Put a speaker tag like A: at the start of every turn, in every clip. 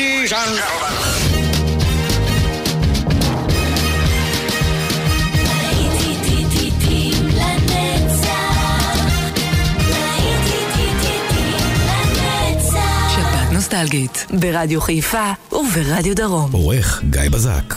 A: ladies and gentlemen.
B: ברדיו חיפה וברדיו דרום.
C: עורך גיא בזק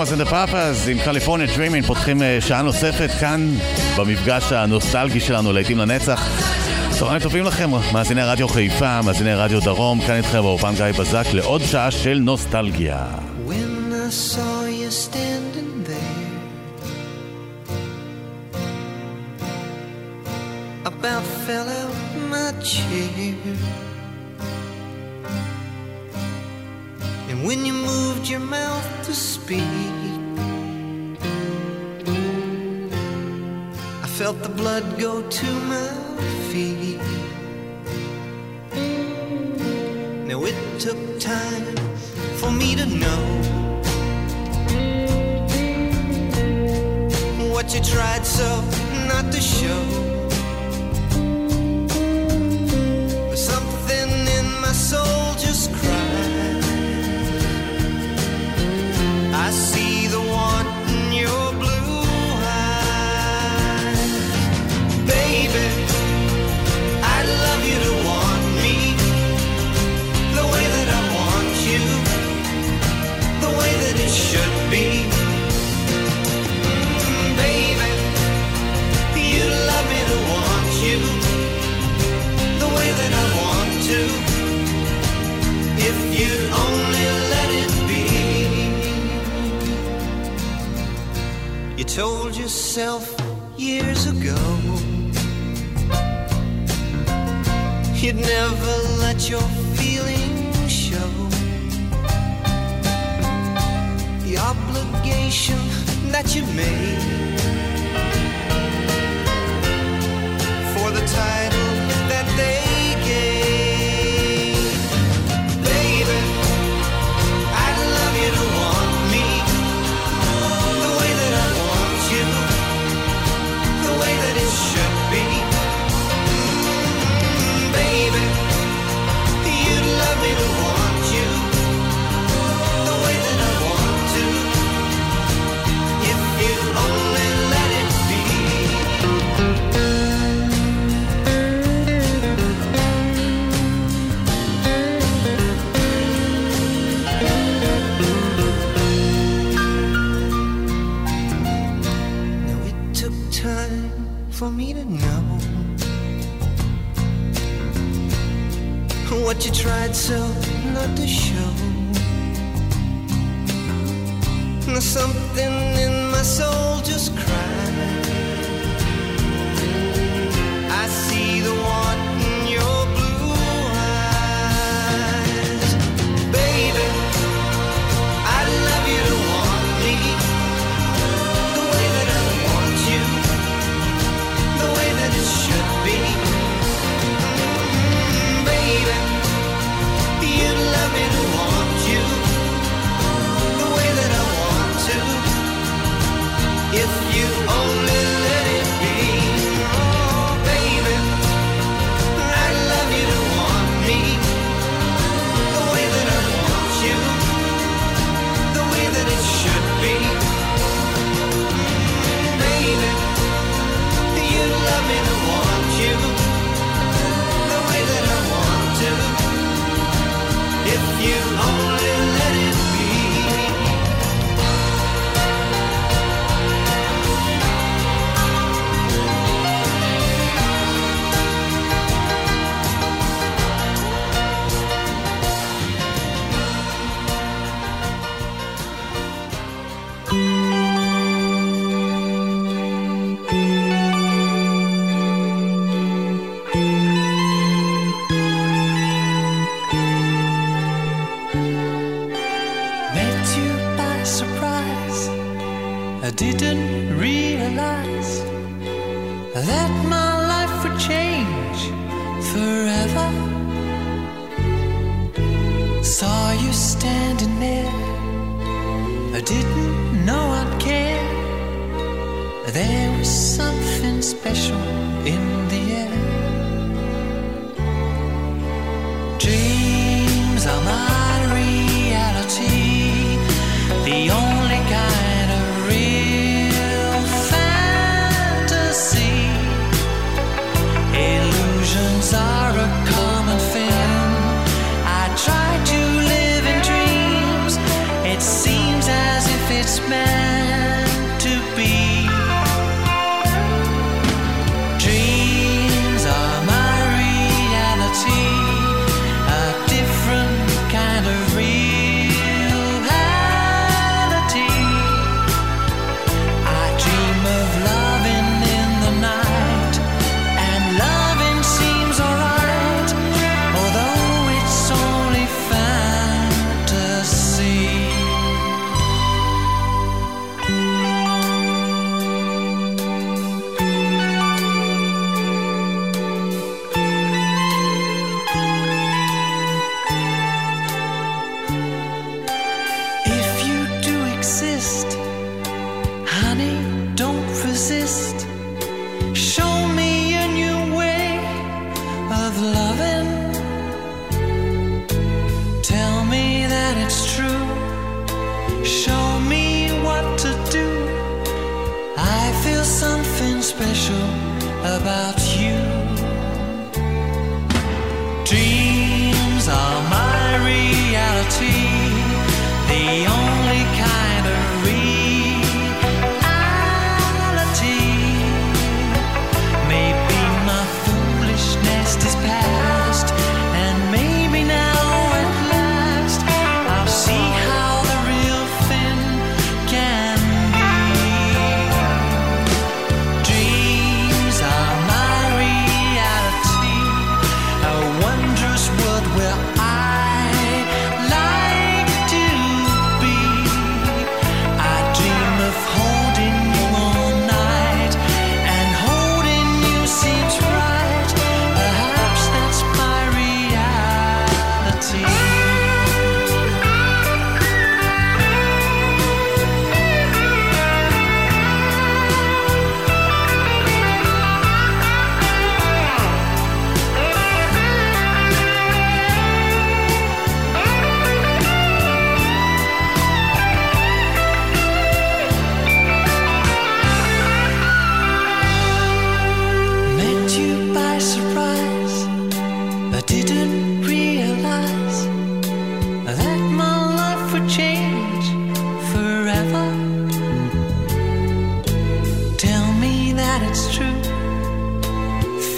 D: Mamas and the Papas עם California Dreaming פותחים אה, שעה נוספת כאן במפגש הנוסטלגי שלנו להיטים לנצח. צהריים טובים לכם, מאזיני רדיו חיפה, מאזיני רדיו דרום, כאן איתכם באולפן גיא בזק לעוד שעה של נוסטלגיה.
E: About fell out my chair speak. I felt the blood go to my feet. Now it took time for me to know what you tried so not to show. yourself years ago. You'd never let your feelings show. The obligation that you made she tried so not to show. Now something in my soul just cried. I see the
F: one. didn't realize that my life would change forever. Saw you standing there, I didn't know I'd care. There was something special in the about It's true.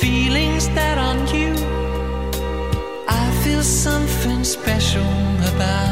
F: Feelings that aren't you. I feel something special about.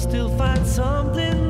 G: Still find something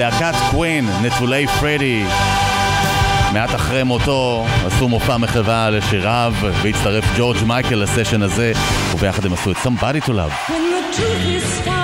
C: להקת קווין, נטולי פרדי.
D: מעט אחרי מותו עשו מופע מחווה לשיריו והצטרף ג'ורג' מייקל לסשן הזה וביחד הם עשו את Somebody to Love.
C: When the truth is found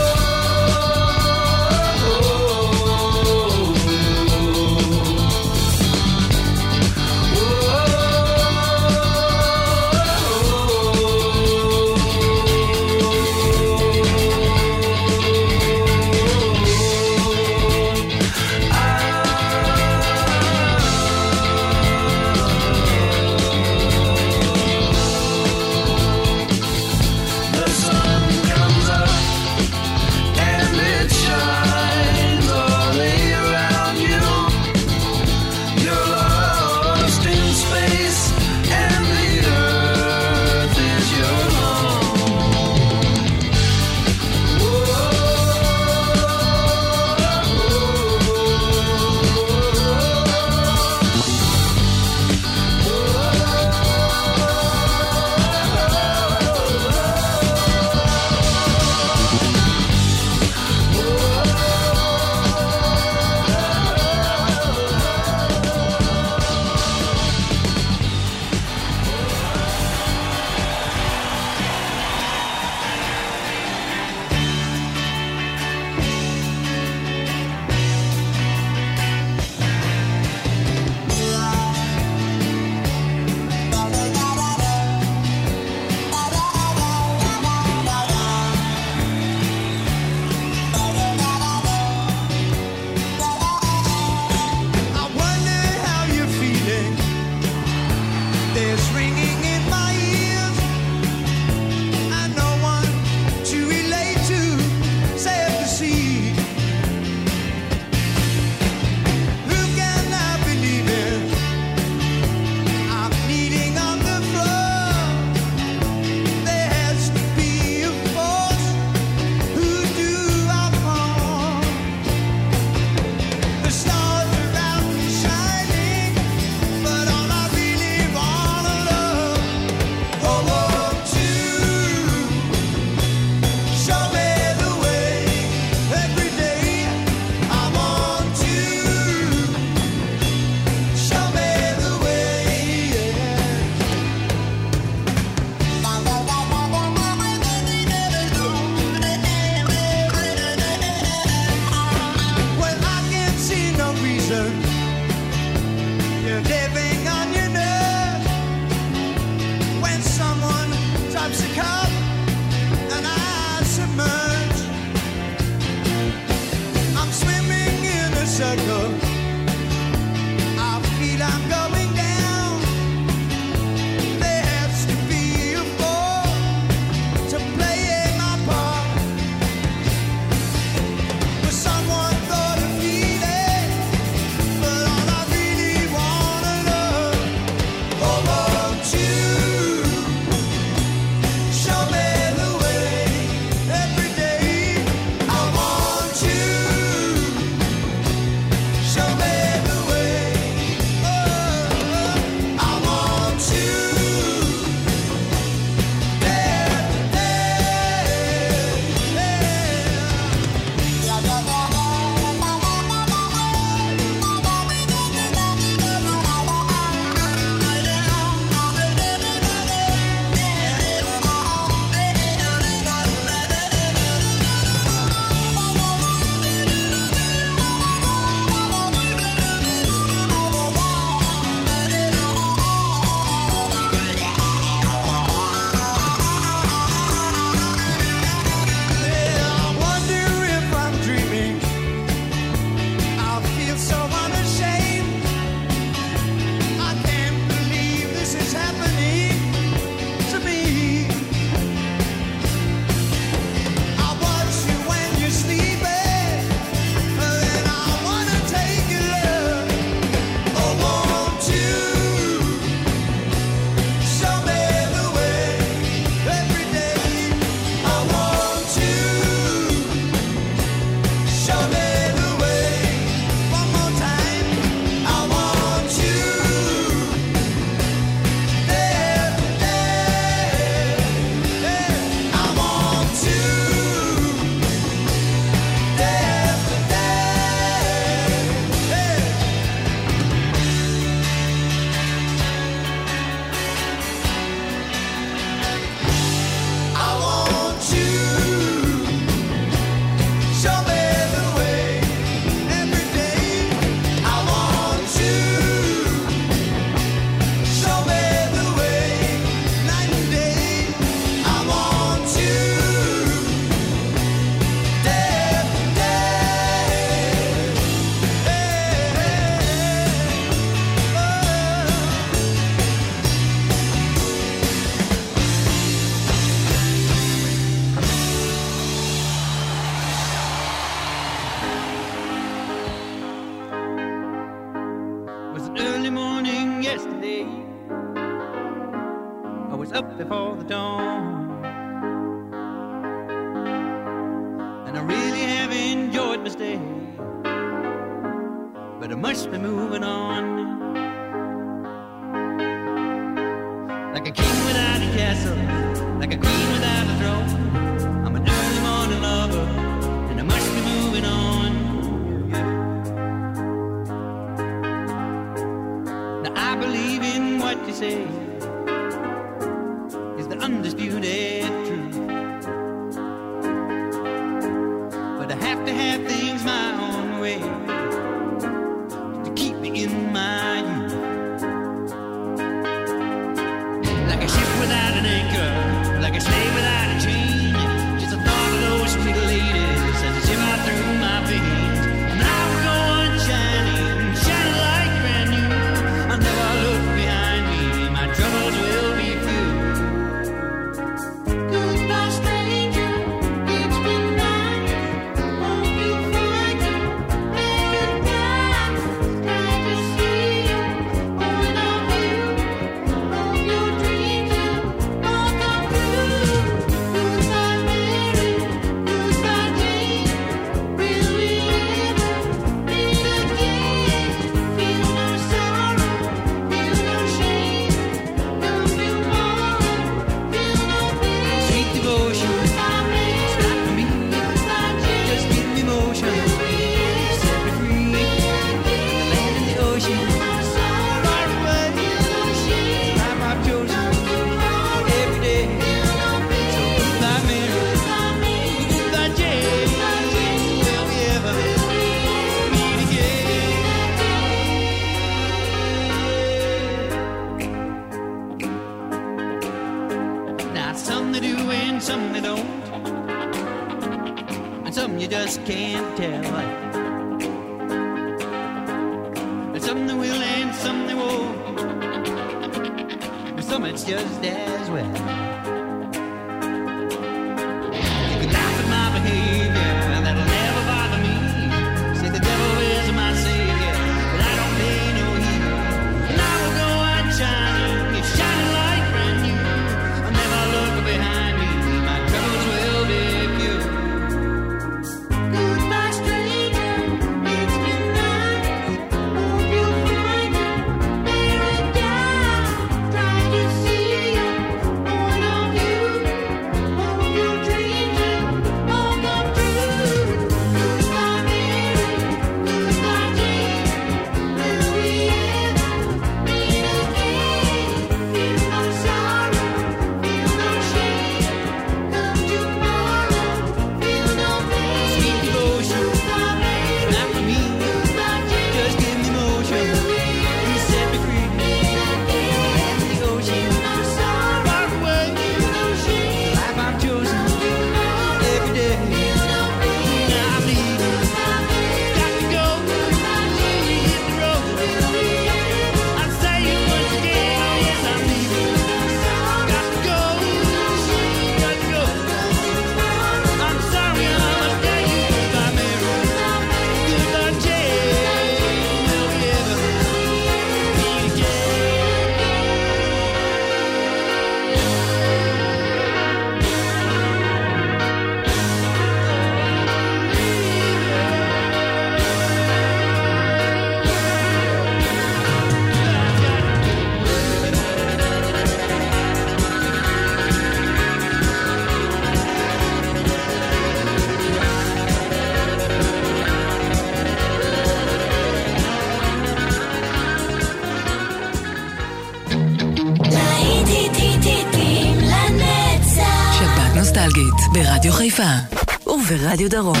E: וברדיו דרום.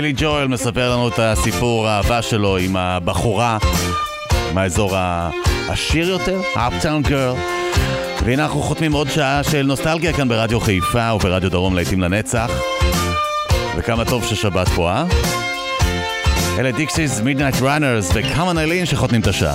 C: בילי ג'ואל מספר לנו את הסיפור האהבה שלו עם הבחורה מהאזור העשיר יותר, Uptown Girl. והנה אנחנו חותמים עוד שעה של נוסטלגיה כאן ברדיו חיפה וברדיו דרום להיטים לנצח. וכמה טוב ששבת פה, אה? אלה Dexys Midnight Runners ו Come On Eileen שחותמים את השעה.